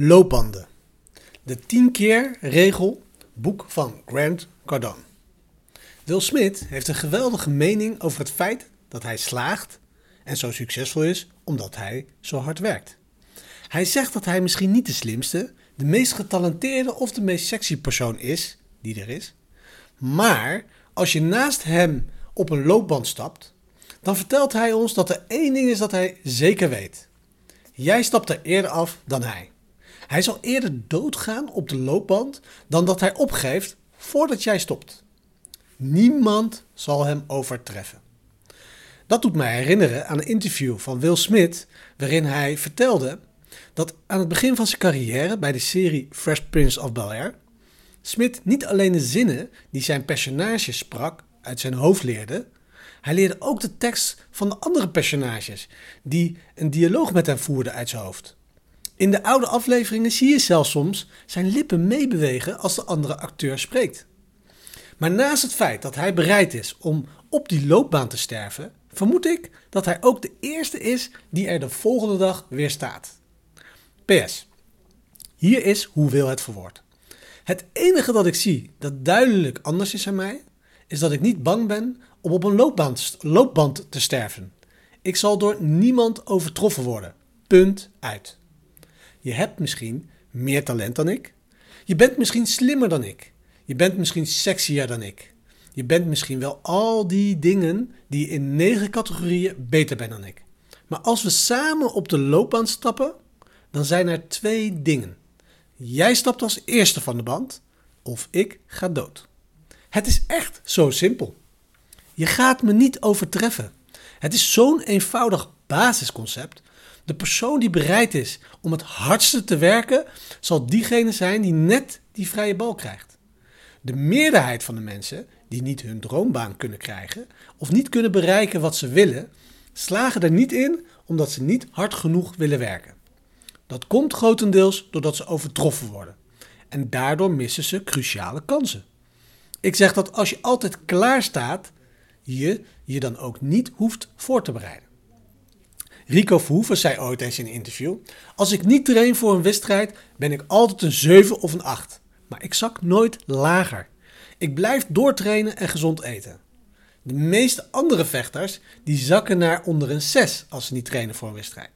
Loopbanden. De 10 keer regel, boek van Grant Cardone. Will Smith heeft een geweldige mening over het feit dat hij slaagt en zo succesvol is omdat hij zo hard werkt. Hij zegt dat hij misschien niet de slimste, de meest getalenteerde of de meest sexy persoon is die er is. Maar als je naast hem op een loopband stapt, dan vertelt hij ons dat er één ding is dat hij zeker weet. Jij stapt er eerder af dan hij. Hij zal eerder doodgaan op de loopband dan dat hij opgeeft voordat jij stopt. Niemand zal hem overtreffen. Dat doet mij herinneren aan een interview van Will Smith, waarin hij vertelde dat aan het begin van zijn carrière bij de serie Fresh Prince of Bel Air, Smith niet alleen de zinnen die zijn personage sprak uit zijn hoofd leerde, hij leerde ook de tekst van de andere personages die een dialoog met hem voerden uit zijn hoofd. In de oude afleveringen zie je zelfs soms zijn lippen meebewegen als de andere acteur spreekt. Maar naast het feit dat hij bereid is om op die loopbaan te sterven, vermoed ik dat hij ook de eerste is die er de volgende dag weer staat. PS. Hier is hoe wil het verwoord. Het enige dat ik zie dat duidelijk anders is aan mij, is dat ik niet bang ben om op een loopband, loopband te sterven. Ik zal door niemand overtroffen worden. Punt uit. Je hebt misschien meer talent dan ik. Je bent misschien slimmer dan ik. Je bent misschien sexier dan ik. Je bent misschien wel al die dingen die in negen categorieën beter bent dan ik. Maar als we samen op de loopbaan stappen, dan zijn er twee dingen. Jij stapt als eerste van de band of ik ga dood. Het is echt zo simpel. Je gaat me niet overtreffen. Het is zo'n eenvoudig basisconcept. De persoon die bereid is om het hardste te werken, zal diegene zijn die net die vrije bal krijgt. De meerderheid van de mensen die niet hun droombaan kunnen krijgen of niet kunnen bereiken wat ze willen, slagen er niet in omdat ze niet hard genoeg willen werken. Dat komt grotendeels doordat ze overtroffen worden. En daardoor missen ze cruciale kansen. Ik zeg dat als je altijd klaar staat, je je dan ook niet hoeft voor te bereiden. Rico Verhoeven zei ooit eens in een interview: Als ik niet train voor een wedstrijd, ben ik altijd een 7 of een 8. Maar ik zak nooit lager. Ik blijf doortrainen en gezond eten. De meeste andere vechters die zakken naar onder een 6 als ze niet trainen voor een wedstrijd.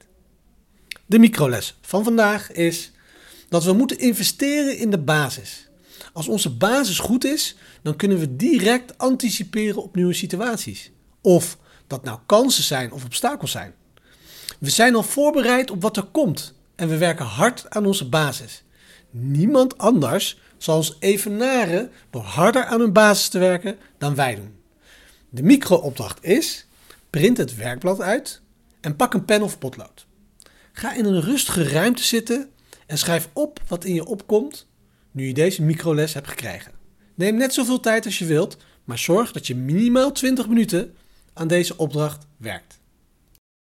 De microles van vandaag is dat we moeten investeren in de basis. Als onze basis goed is, dan kunnen we direct anticiperen op nieuwe situaties. Of dat nou kansen zijn of obstakels zijn. We zijn al voorbereid op wat er komt en we werken hard aan onze basis. Niemand anders zal ons evenaren door harder aan hun basis te werken dan wij doen. De micro-opdracht is: print het werkblad uit en pak een pen of potlood. Ga in een rustige ruimte zitten en schrijf op wat in je opkomt nu je deze microles hebt gekregen. Neem net zoveel tijd als je wilt, maar zorg dat je minimaal 20 minuten aan deze opdracht werkt.